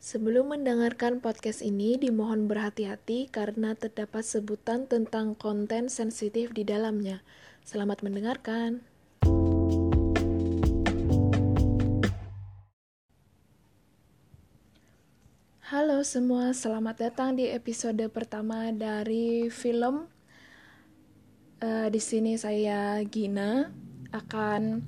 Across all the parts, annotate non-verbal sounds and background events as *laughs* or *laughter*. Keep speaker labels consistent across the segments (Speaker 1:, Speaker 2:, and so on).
Speaker 1: Sebelum mendengarkan podcast ini, dimohon berhati-hati karena terdapat sebutan tentang konten sensitif di dalamnya. Selamat mendengarkan. Halo semua, selamat datang di episode pertama dari film. Uh, di sini saya Gina akan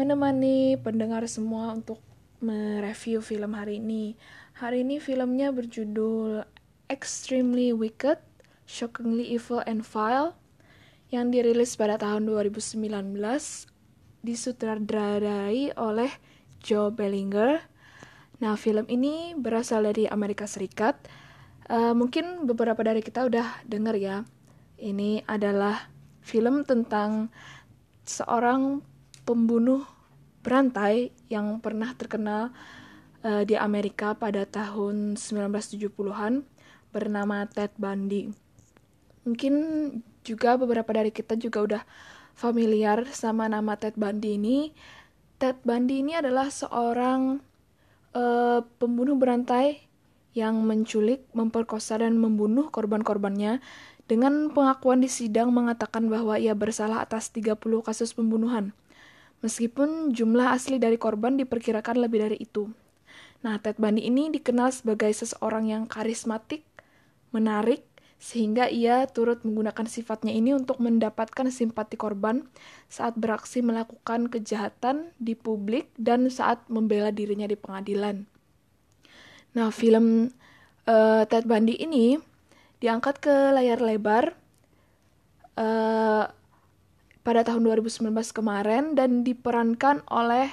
Speaker 1: menemani pendengar semua untuk mereview film hari ini. Hari ini filmnya berjudul Extremely Wicked, Shockingly Evil and Vile yang dirilis pada tahun 2019 disutradarai oleh Joe Bellinger. Nah, film ini berasal dari Amerika Serikat. Uh, mungkin beberapa dari kita udah dengar ya. Ini adalah film tentang seorang pembunuh berantai yang pernah terkenal uh, di Amerika pada tahun 1970-an bernama Ted Bundy. Mungkin juga beberapa dari kita juga udah familiar sama nama Ted Bundy ini. Ted Bundy ini adalah seorang uh, pembunuh berantai yang menculik, memperkosa dan membunuh korban-korbannya dengan pengakuan di sidang mengatakan bahwa ia bersalah atas 30 kasus pembunuhan meskipun jumlah asli dari korban diperkirakan lebih dari itu. Nah, Ted Bundy ini dikenal sebagai seseorang yang karismatik, menarik, sehingga ia turut menggunakan sifatnya ini untuk mendapatkan simpati korban saat beraksi melakukan kejahatan di publik dan saat membela dirinya di pengadilan. Nah, film uh, Ted Bundy ini diangkat ke layar lebar uh, pada tahun 2019 kemarin dan diperankan oleh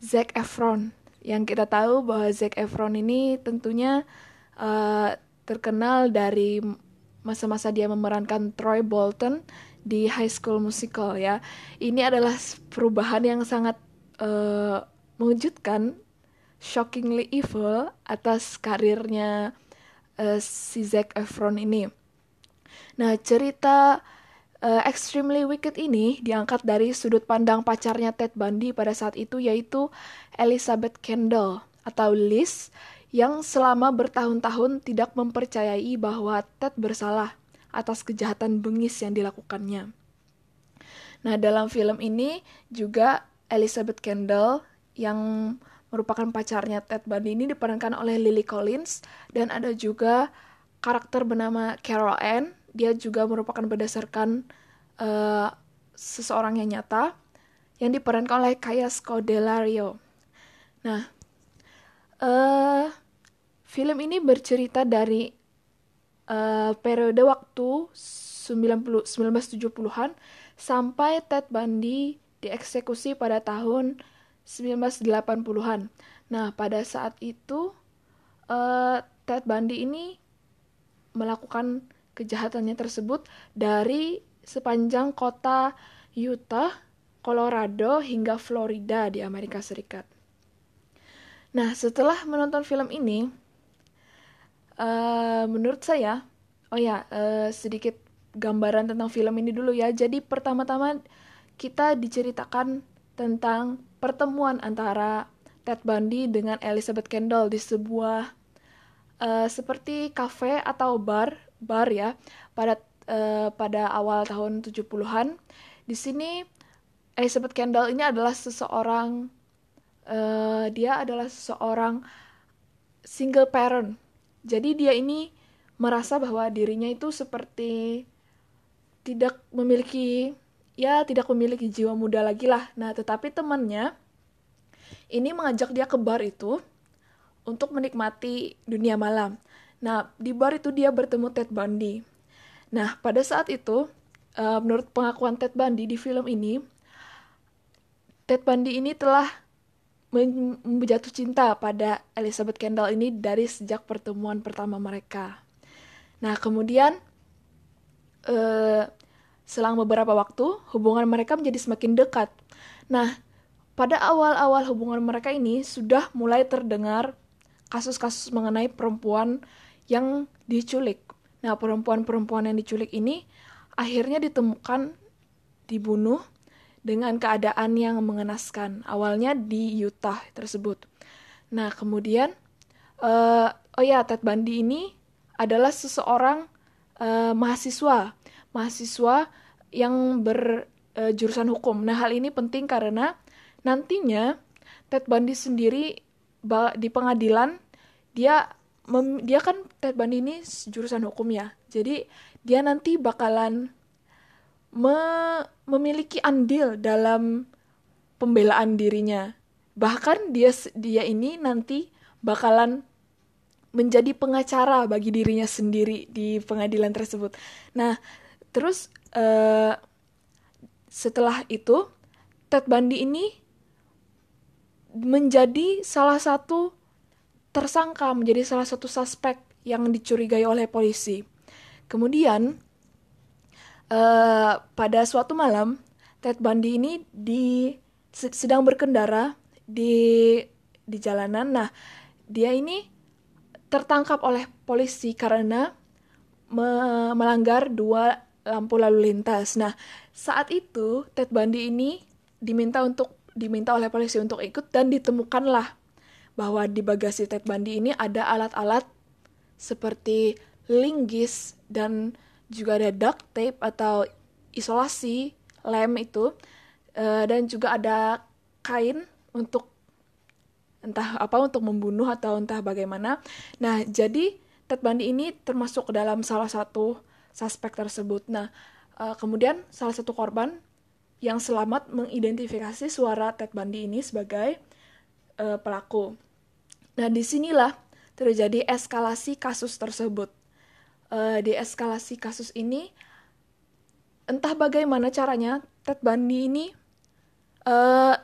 Speaker 1: Zac Efron. Yang kita tahu bahwa Zac Efron ini tentunya uh, terkenal dari masa-masa dia memerankan Troy Bolton di High School Musical ya. Ini adalah perubahan yang sangat uh, mengejutkan, shockingly evil atas karirnya uh, si Zac Efron ini. Nah, cerita uh, Extremely Wicked ini diangkat dari sudut pandang pacarnya Ted Bundy pada saat itu yaitu Elizabeth Kendall atau Liz yang selama bertahun-tahun tidak mempercayai bahwa Ted bersalah atas kejahatan bengis yang dilakukannya. Nah, dalam film ini juga Elizabeth Kendall yang merupakan pacarnya Ted Bundy ini diperankan oleh Lily Collins dan ada juga karakter bernama Carol Ann dia juga merupakan berdasarkan uh, seseorang yang nyata yang diperankan oleh Kaya Scodelario. Nah, uh, film ini bercerita dari uh, periode waktu 90 1970-an sampai Ted Bundy dieksekusi pada tahun 1980-an. Nah, pada saat itu uh, Ted Bundy ini melakukan kejahatannya tersebut dari sepanjang kota Utah, Colorado, hingga Florida di Amerika Serikat. Nah, setelah menonton film ini, uh, menurut saya, oh ya, uh, sedikit gambaran tentang film ini dulu ya. Jadi pertama-tama kita diceritakan tentang pertemuan antara Ted Bundy dengan Elizabeth Kendall di sebuah uh, seperti kafe atau bar bar ya pada uh, pada awal tahun 70-an. Di sini Elizabeth Kendall ini adalah seseorang uh, dia adalah seseorang single parent. Jadi dia ini merasa bahwa dirinya itu seperti tidak memiliki ya tidak memiliki jiwa muda lagi lah. Nah, tetapi temannya ini mengajak dia ke bar itu untuk menikmati dunia malam. Nah, di bar itu dia bertemu Ted Bundy. Nah, pada saat itu, uh, menurut pengakuan Ted Bundy di film ini, Ted Bundy ini telah menjatuh cinta pada Elizabeth Kendall ini dari sejak pertemuan pertama mereka. Nah, kemudian uh, selang beberapa waktu, hubungan mereka menjadi semakin dekat. Nah, pada awal-awal hubungan mereka ini sudah mulai terdengar kasus-kasus mengenai perempuan yang diculik. Nah, perempuan-perempuan yang diculik ini akhirnya ditemukan dibunuh dengan keadaan yang mengenaskan. Awalnya di Utah tersebut. Nah, kemudian uh, oh ya Ted Bundy ini adalah seseorang uh, mahasiswa mahasiswa yang berjurusan uh, hukum. Nah hal ini penting karena nantinya Ted Bundy sendiri di pengadilan dia mem, dia kan Ted Bundy ini jurusan hukum ya. Jadi dia nanti bakalan me, memiliki andil dalam pembelaan dirinya. Bahkan dia dia ini nanti bakalan menjadi pengacara bagi dirinya sendiri di pengadilan tersebut. Nah, terus uh, setelah itu Ted Bundy ini menjadi salah satu tersangka, menjadi salah satu suspek yang dicurigai oleh polisi. Kemudian uh, pada suatu malam Ted Bundy ini di sedang berkendara di di jalanan. Nah, dia ini tertangkap oleh polisi karena me melanggar dua lampu lalu lintas. Nah, saat itu Ted Bundy ini diminta untuk diminta oleh polisi untuk ikut dan ditemukanlah bahwa di bagasi Ted Bundy ini ada alat-alat seperti linggis dan juga ada duct tape atau isolasi lem itu uh, dan juga ada kain untuk entah apa untuk membunuh atau entah bagaimana. Nah, jadi Ted Bundy ini termasuk dalam salah satu suspek tersebut. Nah, uh, kemudian salah satu korban yang selamat mengidentifikasi suara Ted Bundy ini sebagai uh, pelaku. Nah, di sinilah terjadi eskalasi kasus tersebut. Uh, di eskalasi kasus ini, entah bagaimana caranya, Ted Bundy ini uh,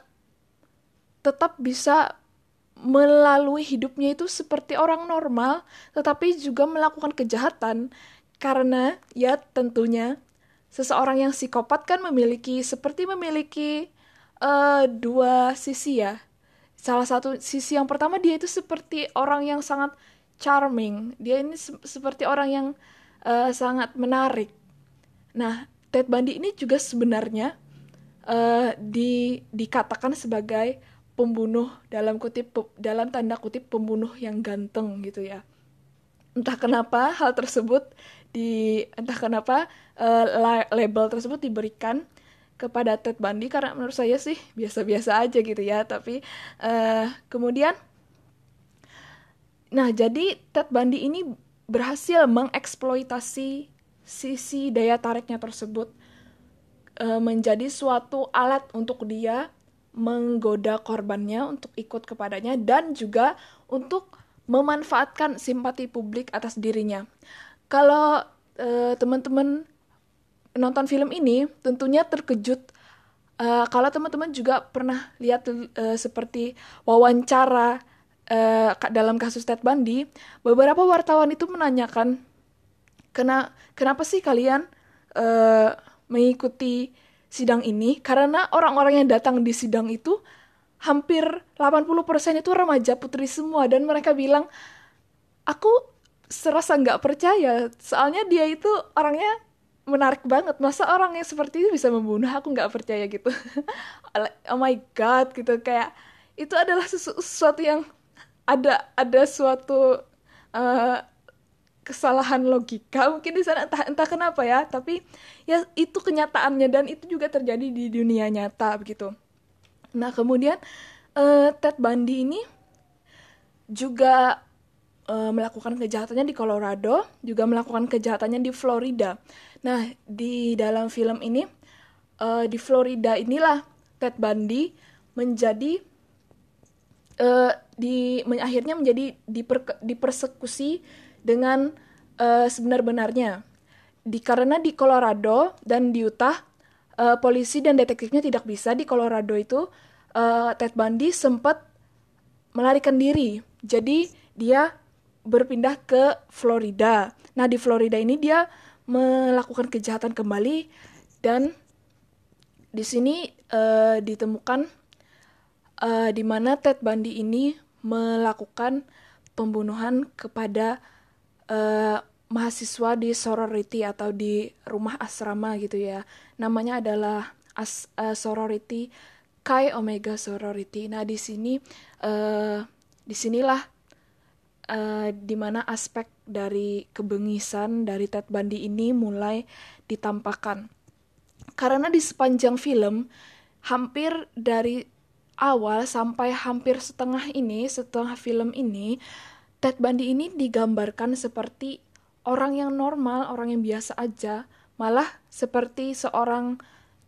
Speaker 1: tetap bisa melalui hidupnya itu seperti orang normal, tetapi juga melakukan kejahatan karena ya tentunya seseorang yang psikopat kan memiliki seperti memiliki uh, dua sisi ya. Salah satu sisi yang pertama dia itu seperti orang yang sangat charming. Dia ini se seperti orang yang uh, sangat menarik. Nah, Ted Bundy ini juga sebenarnya uh, di dikatakan sebagai pembunuh dalam kutip dalam tanda kutip pembunuh yang ganteng gitu ya. Entah kenapa hal tersebut di entah kenapa uh, label tersebut diberikan kepada Ted Bundy karena menurut saya sih biasa-biasa aja gitu ya tapi uh, kemudian nah jadi Ted Bundy ini berhasil mengeksploitasi sisi daya tariknya tersebut uh, menjadi suatu alat untuk dia menggoda korbannya untuk ikut kepadanya dan juga untuk memanfaatkan simpati publik atas dirinya. Kalau uh, teman-teman nonton film ini tentunya terkejut. Uh, kalau teman-teman juga pernah lihat uh, seperti wawancara uh, dalam kasus Ted Bundy beberapa wartawan itu menanyakan kena kenapa sih kalian uh, mengikuti sidang ini? Karena orang-orang yang datang di sidang itu hampir 80% itu remaja putri semua. Dan mereka bilang aku serasa nggak percaya soalnya dia itu orangnya menarik banget. Masa orang yang seperti itu bisa membunuh? Aku nggak percaya gitu. *laughs* Oh my god gitu. Kayak itu adalah sesu sesuatu yang ada ada suatu uh, kesalahan logika mungkin di sana. Entah entah kenapa ya. Tapi ya itu kenyataannya dan itu juga terjadi di dunia nyata begitu. Nah kemudian uh, Ted Bundy ini juga uh, melakukan kejahatannya di Colorado, juga melakukan kejahatannya di Florida. Nah, di dalam film ini, uh, di Florida inilah Ted Bundy menjadi uh, di men, akhirnya menjadi diper, dipersekusi dengan uh, sebenar-benarnya. Di karena di Colorado dan di Utah uh, polisi dan detektifnya tidak bisa di Colorado itu uh, Ted Bundy sempat melarikan diri. Jadi dia berpindah ke Florida. Nah, di Florida ini dia melakukan kejahatan kembali dan di sini uh, ditemukan uh, di mana Ted Bundy ini melakukan pembunuhan kepada uh, mahasiswa di sorority atau di rumah asrama gitu ya. Namanya adalah as, uh, sorority Chi Omega Sorority. Nah, di sini uh, di sinilah uh, di mana aspek dari kebengisan dari Ted Bundy ini mulai ditampakkan. Karena di sepanjang film hampir dari awal sampai hampir setengah ini, setengah film ini, Ted Bundy ini digambarkan seperti orang yang normal, orang yang biasa aja, malah seperti seorang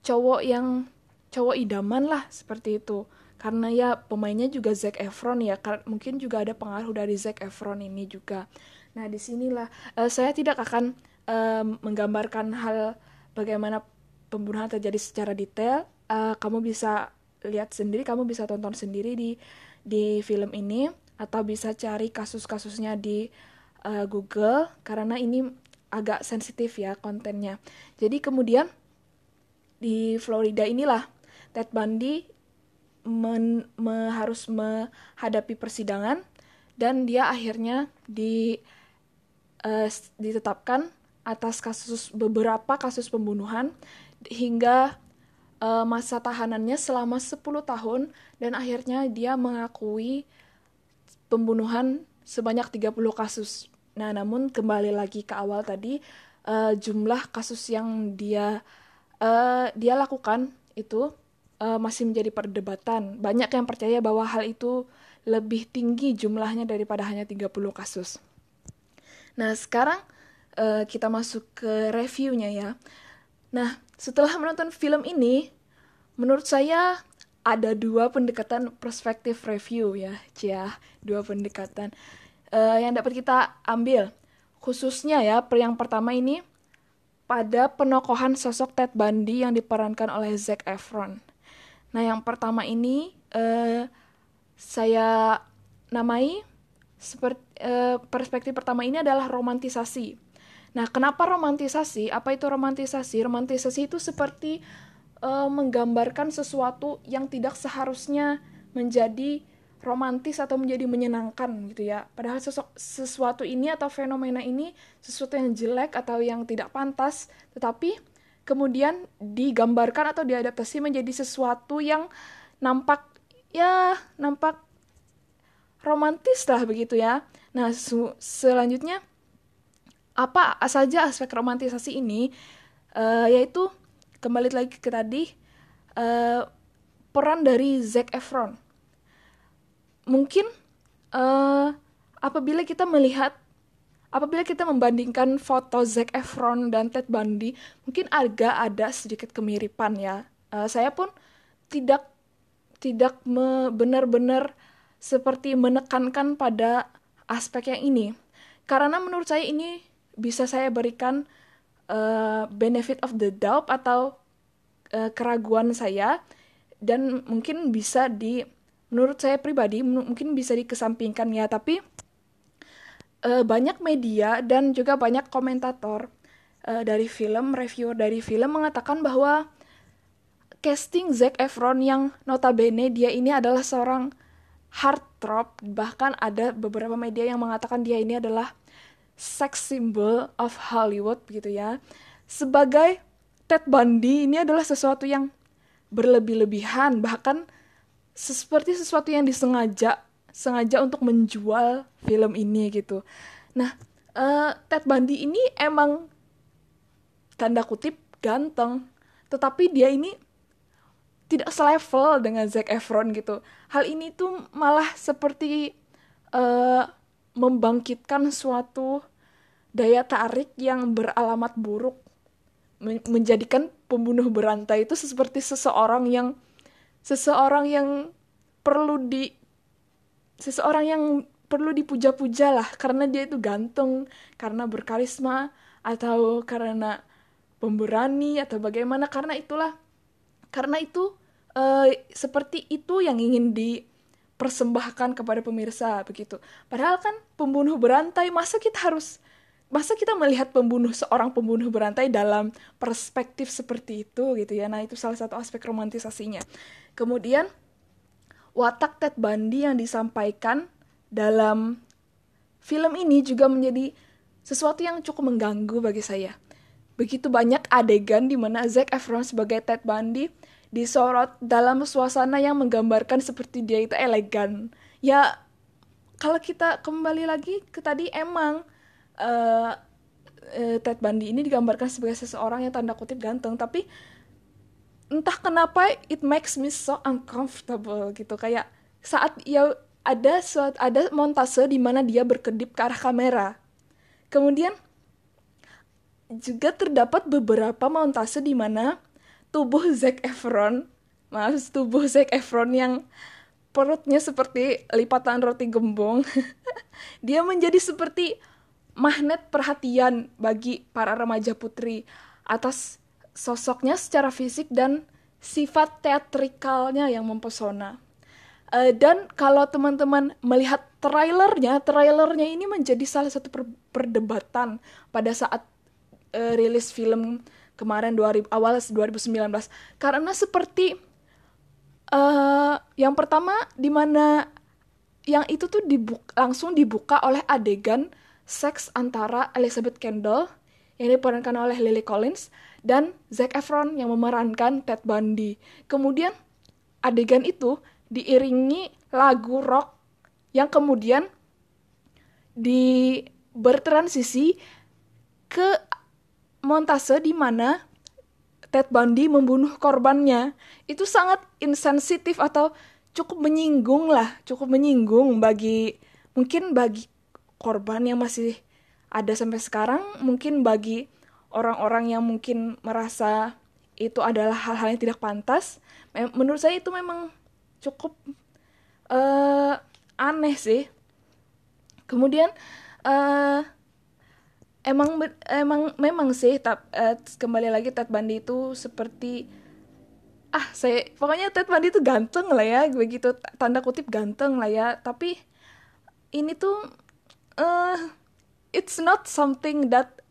Speaker 1: cowok yang cowok idaman lah seperti itu karena ya pemainnya juga Zac Efron ya mungkin juga ada pengaruh dari Zac Efron ini juga. Nah di sinilah uh, saya tidak akan uh, menggambarkan hal bagaimana pembunuhan terjadi secara detail. Uh, kamu bisa lihat sendiri kamu bisa tonton sendiri di di film ini atau bisa cari kasus-kasusnya di uh, Google karena ini agak sensitif ya kontennya. Jadi kemudian di Florida inilah Ted Bundy men, me, harus menghadapi persidangan dan dia akhirnya di uh, ditetapkan atas kasus beberapa kasus pembunuhan hingga uh, masa tahanannya selama 10 tahun dan akhirnya dia mengakui pembunuhan sebanyak 30 kasus. Nah, namun kembali lagi ke awal tadi uh, jumlah kasus yang dia uh, dia lakukan itu uh, masih menjadi perdebatan. Banyak yang percaya bahwa hal itu lebih tinggi jumlahnya daripada hanya 30 kasus. Nah, sekarang uh, kita masuk ke reviewnya ya. Nah, setelah menonton film ini, menurut saya ada dua pendekatan perspektif review ya, Cia, dua pendekatan uh, yang dapat kita ambil. Khususnya ya, yang pertama ini pada penokohan sosok Ted Bundy yang diperankan oleh Zac Efron. Nah, yang pertama ini uh, saya namai seperti uh, perspektif pertama ini adalah romantisasi. Nah, kenapa romantisasi? Apa itu romantisasi? Romantisasi itu seperti uh, menggambarkan sesuatu yang tidak seharusnya menjadi romantis atau menjadi menyenangkan gitu ya. Padahal sosok sesuatu ini atau fenomena ini sesuatu yang jelek atau yang tidak pantas, tetapi kemudian digambarkan atau diadaptasi menjadi sesuatu yang nampak ya nampak romantis lah begitu ya. Nah, selanjutnya apa saja aspek romantisasi ini uh, yaitu kembali lagi ke tadi uh, peran dari Zac Efron. Mungkin uh, apabila kita melihat apabila kita membandingkan foto Zac Efron dan Ted Bundy, mungkin agak ada sedikit kemiripan ya. Uh, saya pun tidak tidak benar-benar seperti menekankan pada aspek yang ini. Karena menurut saya ini bisa saya berikan uh, benefit of the doubt atau uh, keraguan saya dan mungkin bisa di menurut saya pribadi mungkin bisa dikesampingkan ya, tapi uh, banyak media dan juga banyak komentator uh, dari film, reviewer dari film mengatakan bahwa casting Zac Efron yang notabene dia ini adalah seorang heartthrob, bahkan ada beberapa media yang mengatakan dia ini adalah sex symbol of Hollywood gitu ya. Sebagai Ted Bundy ini adalah sesuatu yang berlebih-lebihan, bahkan seperti sesuatu yang disengaja sengaja untuk menjual film ini gitu. Nah, uh, Ted Bundy ini emang tanda kutip ganteng, tetapi dia ini tidak selevel dengan Zac Efron gitu. Hal ini tuh malah seperti uh, membangkitkan suatu daya tarik yang beralamat buruk menjadikan pembunuh berantai itu seperti seseorang yang seseorang yang perlu di seseorang yang perlu dipuja-puja lah karena dia itu ganteng, karena berkarisma atau karena pemberani atau bagaimana karena itulah karena itu uh, seperti itu yang ingin dipersembahkan kepada pemirsa begitu. Padahal kan pembunuh berantai masa kita harus masa kita melihat pembunuh seorang pembunuh berantai dalam perspektif seperti itu gitu ya. Nah, itu salah satu aspek romantisasinya. Kemudian watak Ted Bundy yang disampaikan dalam film ini juga menjadi sesuatu yang cukup mengganggu bagi saya. Begitu banyak adegan di mana Zac Efron sebagai Ted Bundy disorot dalam suasana yang menggambarkan seperti dia itu elegan. Ya, kalau kita kembali lagi ke tadi emang uh, uh, Ted Bundy ini digambarkan sebagai seseorang yang tanda kutip ganteng tapi entah kenapa it makes me so uncomfortable gitu. Kayak saat ya ada suat ada montase di mana dia berkedip ke arah kamera. Kemudian juga terdapat beberapa montase di mana tubuh Zac Efron maaf tubuh Zac Efron yang perutnya seperti lipatan roti gembong *laughs* dia menjadi seperti magnet perhatian bagi para remaja putri atas sosoknya secara fisik dan sifat teatrikalnya yang mempesona. Uh, dan kalau teman-teman melihat trailernya, trailernya ini menjadi salah satu per perdebatan pada saat uh, rilis film kemarin 2000 awal 2019 karena seperti uh, yang pertama di mana yang itu tuh langsung dibuka oleh adegan seks antara Elizabeth Kendall yang diperankan oleh Lily Collins dan Zac Efron yang memerankan Ted Bundy. Kemudian adegan itu diiringi lagu rock yang kemudian di bertransisi ke montase di mana Ted Bundy membunuh korbannya. Itu sangat insensitif atau cukup menyinggung lah, cukup menyinggung bagi mungkin bagi korban yang masih ada sampai sekarang, mungkin bagi orang-orang yang mungkin merasa itu adalah hal-hal yang tidak pantas menurut saya itu memang cukup uh, aneh sih. Kemudian uh, emang emang memang sih tap, uh, kembali lagi Ted Bundy itu seperti ah saya pokoknya Ted Bundy itu ganteng lah ya begitu tanda kutip ganteng lah ya. Tapi ini tuh uh, it's not something that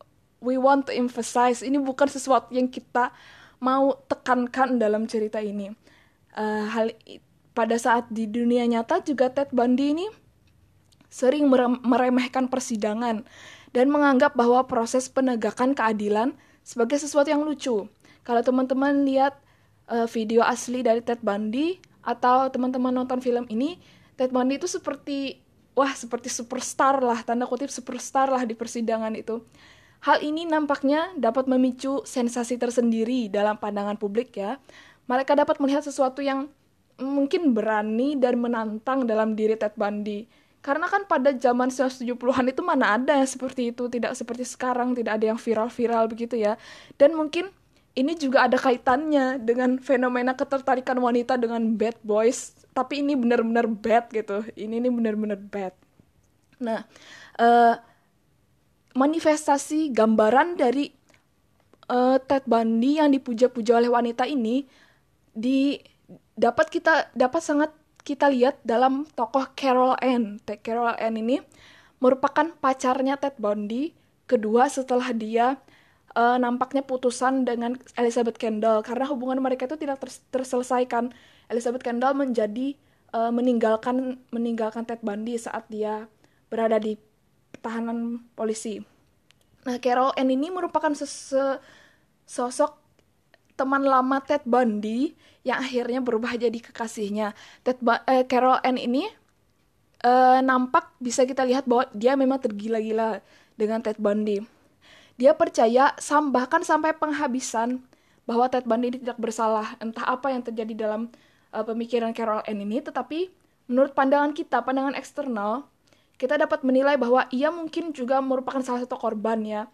Speaker 1: we want to emphasize ini bukan sesuatu yang kita mau tekankan dalam cerita ini uh, hal pada saat di dunia nyata juga Ted Bundy ini sering meremehkan persidangan dan menganggap bahwa proses penegakan keadilan sebagai sesuatu yang lucu. Kalau teman-teman lihat uh, video asli dari Ted Bundy atau teman-teman nonton film ini, Ted Bundy itu seperti wah seperti superstar lah, tanda kutip superstar lah di persidangan itu. Hal ini nampaknya dapat memicu sensasi tersendiri dalam pandangan publik ya. Mereka dapat melihat sesuatu yang mungkin berani dan menantang dalam diri Ted Bundy. Karena kan pada zaman 1970-an itu mana ada yang seperti itu, tidak seperti sekarang, tidak ada yang viral-viral begitu ya. Dan mungkin ini juga ada kaitannya dengan fenomena ketertarikan wanita dengan bad boys, tapi ini benar-benar bad gitu. Ini ini benar-benar bad. Nah, uh, manifestasi gambaran dari uh, Ted Bundy yang dipuja-puja oleh wanita ini di dapat kita dapat sangat kita lihat dalam tokoh Carol Ann. Carol Ann ini merupakan pacarnya Ted Bundy kedua setelah dia uh, nampaknya putusan dengan Elizabeth Kendall karena hubungan mereka itu tidak ter terselesaikan. Elizabeth Kendall menjadi uh, meninggalkan meninggalkan Ted Bundy saat dia berada di tahanan polisi. Nah, Carol Ann ini merupakan sosok teman lama Ted Bundy yang akhirnya berubah jadi kekasihnya. Ted ba eh, Carol Ann ini eh, nampak bisa kita lihat bahwa dia memang tergila-gila dengan Ted Bundy. Dia percaya sam bahkan sampai penghabisan bahwa Ted Bundy ini tidak bersalah. Entah apa yang terjadi dalam uh, pemikiran Carol Ann ini, tetapi menurut pandangan kita, pandangan eksternal, kita dapat menilai bahwa ia mungkin juga merupakan salah satu korban ya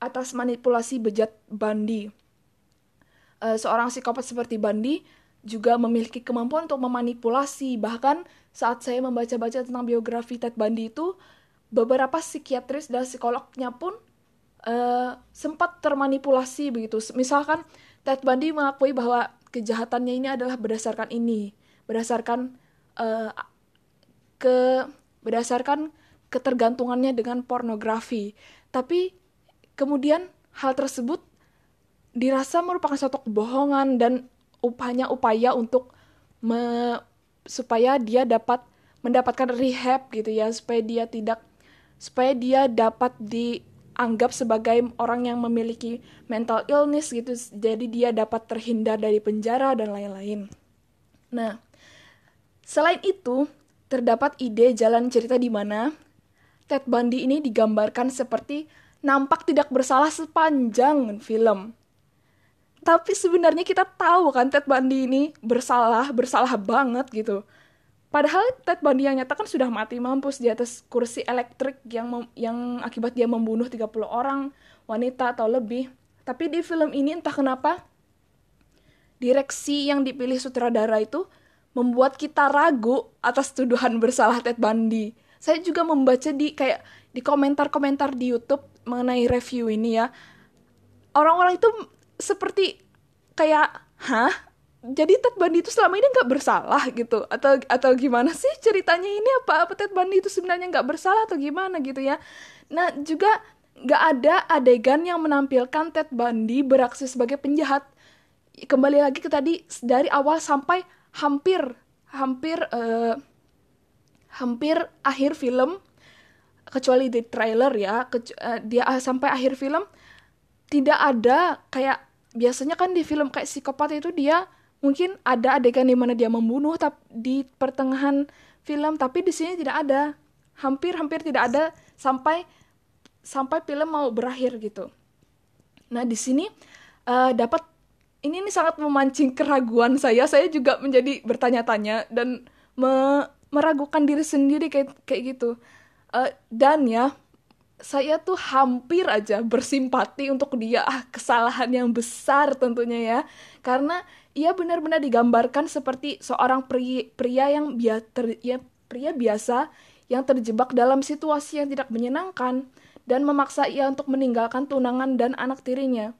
Speaker 1: atas manipulasi bejat Bandi. Uh, seorang psikopat seperti Bandi juga memiliki kemampuan untuk memanipulasi. Bahkan saat saya membaca-baca tentang biografi Ted Bundy itu, beberapa psikiatris dan psikolognya pun uh, sempat termanipulasi begitu. Misalkan Ted Bundy mengakui bahwa kejahatannya ini adalah berdasarkan ini, berdasarkan uh, ke berdasarkan ketergantungannya dengan pornografi. Tapi kemudian hal tersebut dirasa merupakan suatu kebohongan dan upahnya upaya untuk me, supaya dia dapat mendapatkan rehab gitu ya supaya dia tidak supaya dia dapat dianggap sebagai orang yang memiliki mental illness gitu jadi dia dapat terhindar dari penjara dan lain-lain. Nah, selain itu terdapat ide jalan cerita di mana Ted Bundy ini digambarkan seperti nampak tidak bersalah sepanjang film. Tapi sebenarnya kita tahu kan Ted Bundy ini bersalah, bersalah banget gitu. Padahal Ted Bundy yang nyata kan sudah mati mampus di atas kursi elektrik yang yang akibat dia membunuh 30 orang wanita atau lebih. Tapi di film ini entah kenapa direksi yang dipilih sutradara itu membuat kita ragu atas tuduhan bersalah Ted Bundy. Saya juga membaca di kayak di komentar-komentar di YouTube mengenai review ini ya. Orang-orang itu seperti kayak, "Hah? Jadi Ted Bundy itu selama ini nggak bersalah gitu atau atau gimana sih ceritanya ini apa apa Ted Bundy itu sebenarnya nggak bersalah atau gimana gitu ya nah juga nggak ada adegan yang menampilkan Ted Bundy beraksi sebagai penjahat kembali lagi ke tadi dari awal sampai hampir hampir uh, hampir akhir film kecuali di trailer ya kecu uh, dia uh, sampai akhir film tidak ada kayak biasanya kan di film kayak psikopat itu dia mungkin ada adegan di mana dia membunuh tapi di pertengahan film tapi di sini tidak ada. Hampir hampir tidak ada sampai sampai film mau berakhir gitu. Nah di sini uh, dapat ini ini sangat memancing keraguan saya. Saya juga menjadi bertanya-tanya dan me meragukan diri sendiri kayak kayak gitu. Uh, dan ya, saya tuh hampir aja bersimpati untuk dia. Ah, kesalahan yang besar tentunya ya. Karena ia benar-benar digambarkan seperti seorang pria, pria yang bia, ter, ya, pria biasa yang terjebak dalam situasi yang tidak menyenangkan dan memaksa ia untuk meninggalkan tunangan dan anak tirinya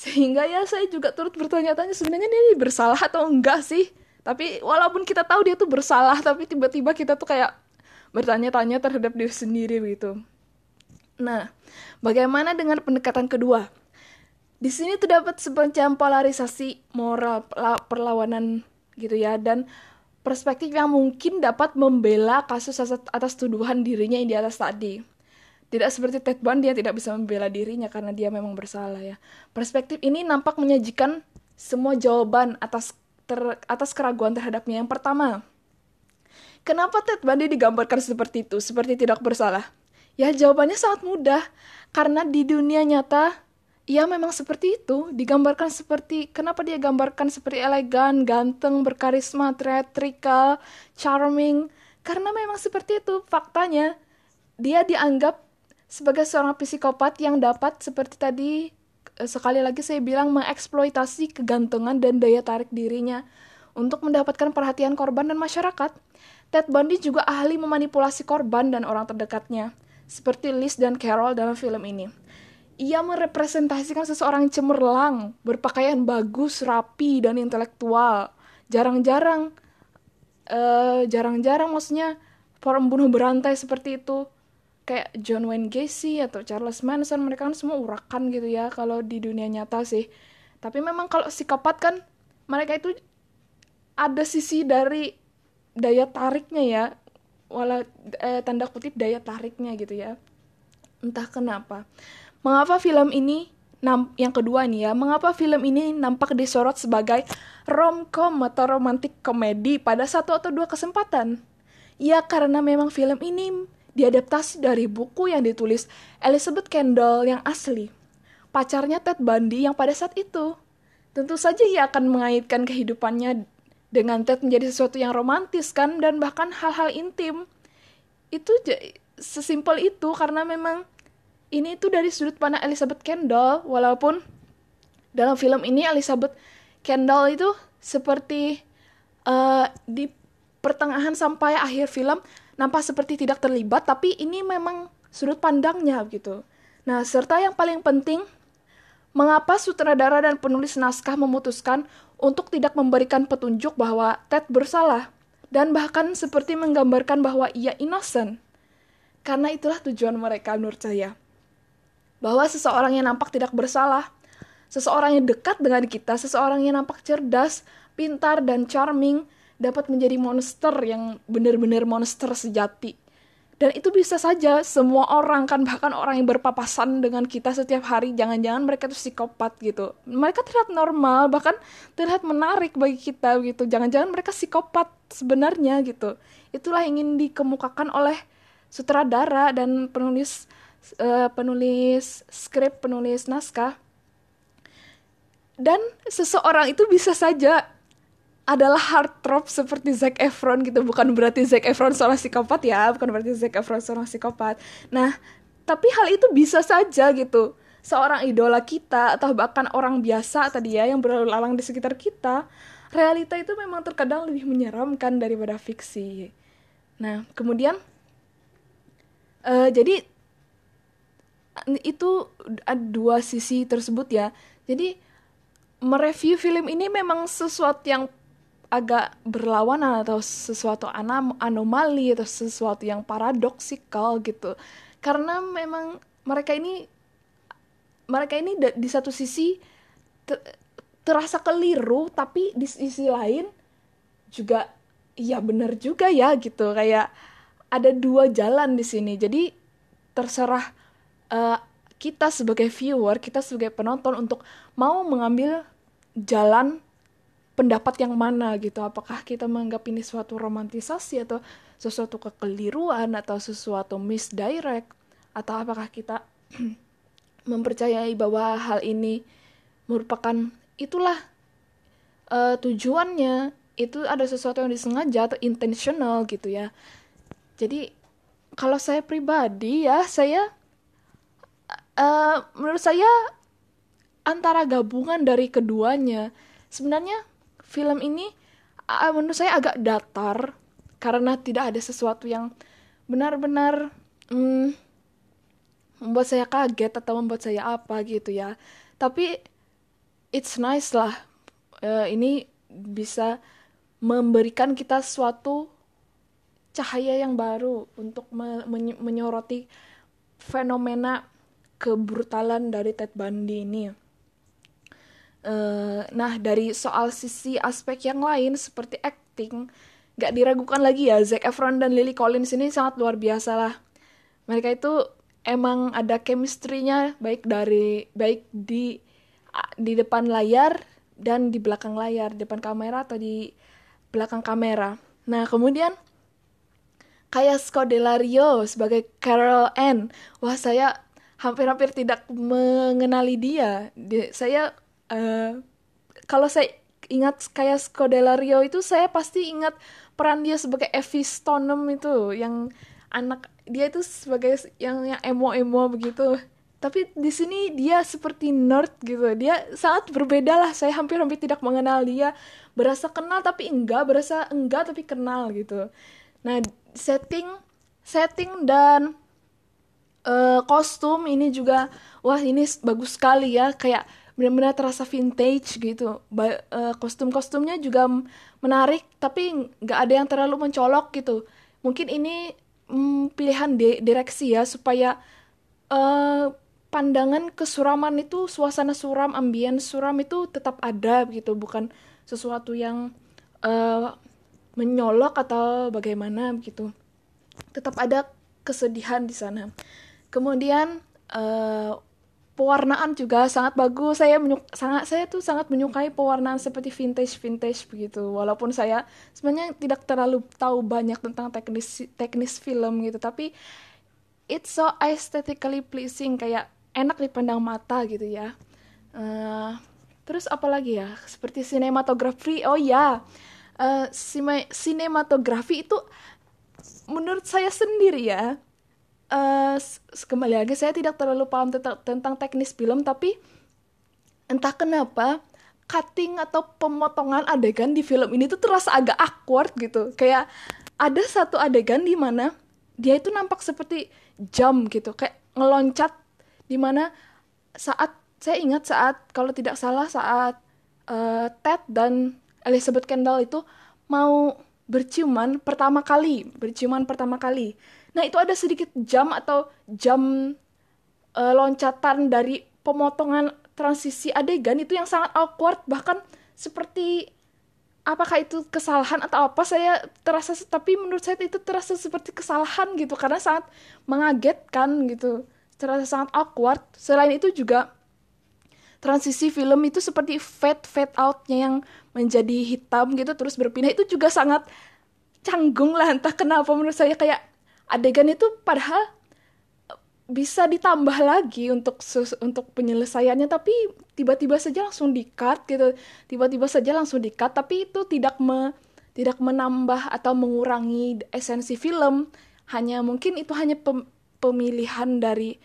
Speaker 1: sehingga ya saya juga turut bertanya-tanya sebenarnya dia bersalah atau enggak sih? Tapi walaupun kita tahu dia tuh bersalah tapi tiba-tiba kita tuh kayak bertanya-tanya terhadap diri sendiri gitu. Nah bagaimana dengan pendekatan kedua? Di sini terdapat semacam polarisasi moral perlawanan gitu ya dan perspektif yang mungkin dapat membela kasus atas tuduhan dirinya yang di atas tadi tidak seperti Ted Bundy yang tidak bisa membela dirinya karena dia memang bersalah ya. Perspektif ini nampak menyajikan semua jawaban atas ter, atas keraguan terhadapnya. Yang pertama, kenapa Ted Bundy digambarkan seperti itu, seperti tidak bersalah? Ya jawabannya sangat mudah, karena di dunia nyata ia memang seperti itu, digambarkan seperti kenapa dia gambarkan seperti elegan, ganteng, berkarisma, theatrical, charming, karena memang seperti itu faktanya. Dia dianggap sebagai seorang psikopat yang dapat seperti tadi eh, sekali lagi saya bilang mengeksploitasi kegantengan dan daya tarik dirinya untuk mendapatkan perhatian korban dan masyarakat. Ted Bundy juga ahli memanipulasi korban dan orang terdekatnya, seperti Liz dan Carol dalam film ini. Ia merepresentasikan seseorang cemerlang, berpakaian bagus, rapi, dan intelektual. Jarang-jarang, uh, jarang-jarang maksudnya pembunuh berantai seperti itu kayak John Wayne Gacy atau Charles Manson mereka kan semua urakan gitu ya kalau di dunia nyata sih. Tapi memang kalau psikopat kan mereka itu ada sisi dari daya tariknya ya. Wala eh, tanda kutip daya tariknya gitu ya. Entah kenapa. Mengapa film ini nam yang kedua nih ya mengapa film ini nampak disorot sebagai romcom atau romantic komedi pada satu atau dua kesempatan? Ya karena memang film ini diadaptasi dari buku yang ditulis Elizabeth Kendall yang asli, pacarnya Ted Bundy yang pada saat itu. Tentu saja ia akan mengaitkan kehidupannya dengan Ted menjadi sesuatu yang romantis kan dan bahkan hal-hal intim. Itu sesimpel itu karena memang ini itu dari sudut pandang Elizabeth Kendall walaupun dalam film ini Elizabeth Kendall itu seperti uh, di pertengahan sampai akhir film nampak seperti tidak terlibat, tapi ini memang sudut pandangnya gitu. Nah, serta yang paling penting, mengapa sutradara dan penulis naskah memutuskan untuk tidak memberikan petunjuk bahwa Ted bersalah dan bahkan seperti menggambarkan bahwa ia innocent. Karena itulah tujuan mereka menurut saya. Bahwa seseorang yang nampak tidak bersalah, seseorang yang dekat dengan kita, seseorang yang nampak cerdas, pintar, dan charming, dapat menjadi monster yang benar-benar monster sejati. dan itu bisa saja semua orang kan bahkan orang yang berpapasan dengan kita setiap hari jangan-jangan mereka tuh psikopat gitu. Mereka terlihat normal bahkan terlihat menarik bagi kita gitu. Jangan-jangan mereka psikopat sebenarnya gitu. Itulah yang ingin dikemukakan oleh sutradara dan penulis uh, penulis skrip penulis naskah. Dan seseorang itu bisa saja adalah heartthrob seperti Zac Efron gitu. Bukan berarti Zac Efron seorang psikopat ya bukan berarti Zac Efron seorang psikopat. Nah tapi hal itu bisa saja gitu. Seorang idola kita atau bahkan orang biasa tadi ya yang berlalu lalang di sekitar kita realita itu memang terkadang lebih menyeramkan daripada fiksi. Nah kemudian uh, jadi itu dua sisi tersebut ya. Jadi mereview film ini memang sesuatu yang agak berlawanan atau sesuatu anom anomali atau sesuatu yang paradoksikal gitu. Karena memang mereka ini mereka ini di satu sisi terasa keliru tapi di sisi lain juga ya benar juga ya gitu. Kayak ada dua jalan di sini. Jadi terserah uh, kita sebagai viewer kita sebagai penonton untuk mau mengambil jalan pendapat yang mana gitu. Apakah kita menganggap ini suatu romantisasi atau sesuatu kekeliruan atau sesuatu misdirect? Atau apakah kita *clears throat* mempercayai bahwa hal ini merupakan itulah uh, tujuannya? Itu ada sesuatu yang disengaja atau intentional gitu ya. Jadi kalau saya pribadi ya saya uh, menurut saya antara gabungan dari keduanya. Sebenarnya film ini uh, menurut saya agak datar karena tidak ada sesuatu yang benar-benar hmm, membuat saya kaget atau membuat saya apa gitu ya. Tapi it's nice lah uh, ini bisa memberikan kita suatu cahaya yang baru untuk me menyoroti fenomena kebrutalan dari Ted Bundy ini Uh, nah dari soal sisi aspek yang lain seperti acting nggak diragukan lagi ya Zac Efron dan Lily Collins ini sangat luar biasa lah. Mereka itu emang ada chemistry-nya baik dari baik di di depan layar dan di belakang layar depan kamera atau di belakang kamera. Nah kemudian kayak Scodelario sebagai Carol Ann. Wah saya hampir-hampir tidak mengenali dia, dia saya uh, kalau saya ingat kayak Scodelario itu saya pasti ingat peran dia sebagai Evie Stoneham itu yang anak dia itu sebagai yang yang emo-emo begitu. Tapi di sini dia seperti nerd gitu. Dia sangat berbeda lah. Saya hampir-hampir tidak mengenal dia. Berasa kenal tapi enggak berasa enggak tapi kenal gitu. Nah setting setting dan uh, kostum ini juga wah ini bagus sekali ya. Kayak benar-benar terasa vintage gitu. Uh, kostum-kostumnya juga menarik tapi nggak ada yang terlalu mencolok gitu. Mungkin ini mm, pilihan di direksi ya supaya uh, pandangan kesuraman itu suasana suram ambien suram itu tetap ada gitu. Bukan sesuatu yang uh, menyolok atau bagaimana gitu. Tetap ada kesedihan di sana. Kemudian uh, pewarnaan juga sangat bagus. Saya menyuk sangat saya tuh sangat menyukai pewarnaan seperti vintage vintage begitu. Walaupun saya sebenarnya tidak terlalu tahu banyak tentang teknis teknis film gitu tapi it's so aesthetically pleasing kayak enak dipandang mata gitu ya. Uh, terus apa lagi ya? Seperti sinematografi. Oh ya uh, sinematografi itu menurut saya sendiri ya uh, kembali lagi saya tidak terlalu paham tentang, teknis film tapi entah kenapa cutting atau pemotongan adegan di film ini tuh terasa agak awkward gitu. Kayak ada satu adegan di mana dia itu nampak seperti jam gitu kayak ngeloncat di mana saat saya ingat saat kalau tidak salah saat uh, Ted dan Elizabeth Kendall itu mau berciuman pertama kali berciuman pertama kali. Nah, itu ada sedikit jam atau jam uh, loncatan dari pemotongan transisi adegan itu yang sangat awkward bahkan seperti apakah itu kesalahan atau apa saya terasa tapi menurut saya itu terasa seperti kesalahan gitu karena sangat mengagetkan gitu terasa sangat awkward. Selain itu juga transisi film itu seperti fade fade outnya yang menjadi hitam gitu terus berpindah. Itu juga sangat canggung lah entah kenapa menurut saya. Kayak adegan itu padahal bisa ditambah lagi untuk untuk penyelesaiannya tapi tiba-tiba saja langsung di-cut gitu. Tiba-tiba saja langsung di-cut tapi itu tidak me, tidak menambah atau mengurangi esensi film. Hanya mungkin itu hanya pem, pemilihan dari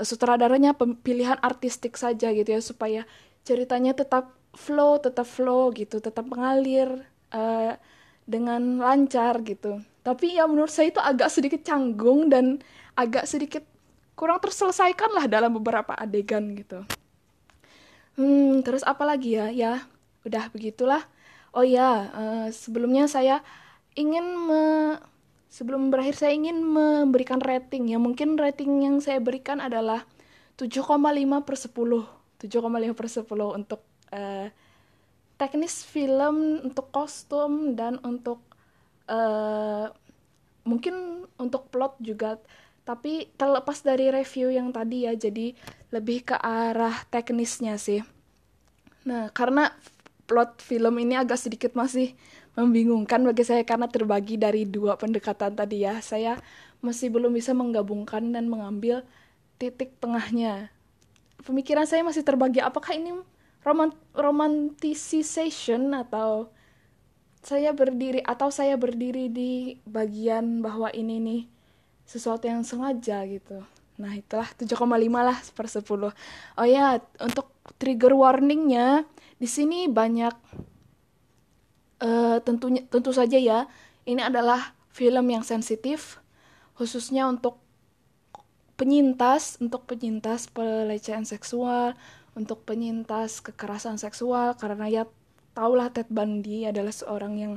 Speaker 1: sutradaranya pilihan artistik saja gitu ya supaya ceritanya tetap flow tetap flow gitu tetap mengalir uh, dengan lancar gitu. Tapi ya menurut saya itu agak sedikit canggung dan agak sedikit kurang terselesaikan lah dalam beberapa adegan gitu. Hmm terus apa lagi ya? Ya udah begitulah. Oh ya uh, sebelumnya saya ingin me sebelum berakhir saya ingin memberikan rating ya. Mungkin rating yang saya berikan adalah 7,5 per 10 7,5 per 10 untuk uh, teknis film untuk kostum dan untuk uh, mungkin untuk plot juga. Tapi terlepas dari review yang tadi ya jadi lebih ke arah teknisnya sih. Nah karena plot film ini agak sedikit masih membingungkan bagi saya karena terbagi dari dua pendekatan tadi ya. Saya masih belum bisa menggabungkan dan mengambil titik tengahnya. Pemikiran saya masih terbagi apakah ini romant romanticization atau saya berdiri atau saya berdiri di bagian bahwa ini nih sesuatu yang sengaja gitu. Nah, itulah 7,5 lah per 10. Oh ya, untuk trigger warningnya di sini banyak uh, tentunya tentu saja ya. Ini adalah film yang sensitif khususnya untuk penyintas untuk penyintas pelecehan seksual untuk penyintas kekerasan seksual karena ya tahulah Ted Bundy adalah seorang yang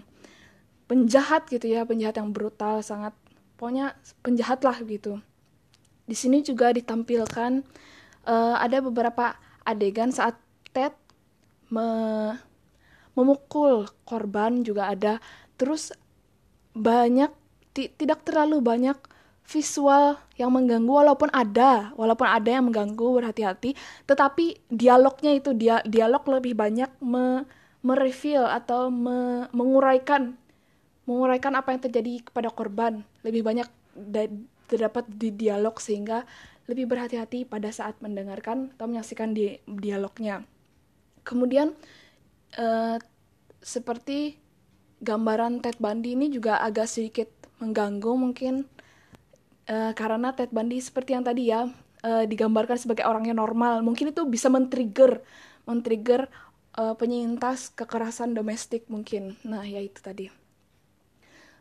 Speaker 1: penjahat gitu ya penjahat yang brutal sangat pokoknya penjahat lah gitu. Di sini juga ditampilkan uh, ada beberapa adegan saat Ted me memukul korban juga ada. Terus banyak tidak terlalu banyak visual yang mengganggu walaupun ada walaupun ada yang mengganggu berhati-hati. Tetapi dialognya itu dia dialog lebih banyak me, mereveal atau me, menguraikan menguraikan apa yang terjadi kepada korban. Lebih banyak terdapat di dialog sehingga lebih berhati-hati pada saat mendengarkan atau menyaksikan di dialognya. Kemudian uh, seperti gambaran Ted Bundy ini juga agak sedikit mengganggu mungkin. Uh, karena Ted Bundy seperti yang tadi ya uh, digambarkan sebagai orang yang normal. Mungkin itu bisa men-trigger men-trigger uh, penyintas kekerasan domestik mungkin. Nah ya itu tadi.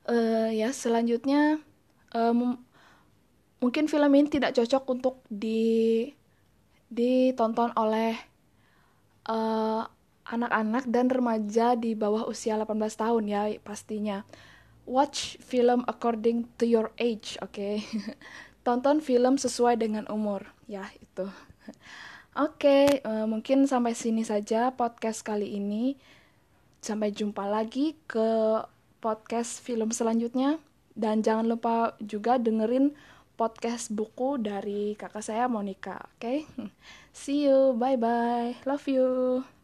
Speaker 1: Uh, ya selanjutnya uh, mungkin film ini tidak cocok untuk di ditonton oleh anak-anak dan remaja di bawah usia 18 tahun ya pastinya. Watch film according to your age, oke. Okay? *laughs* Tonton film sesuai dengan umur, ya itu. *laughs* Oke, okay, uh, eh, mungkin sampai sini saja podcast kali ini. Sampai jumpa lagi ke podcast film selanjutnya. Dan jangan lupa juga dengerin podcast buku dari kakak saya Monica. Oke, okay? *laughs* see you, bye bye, love you.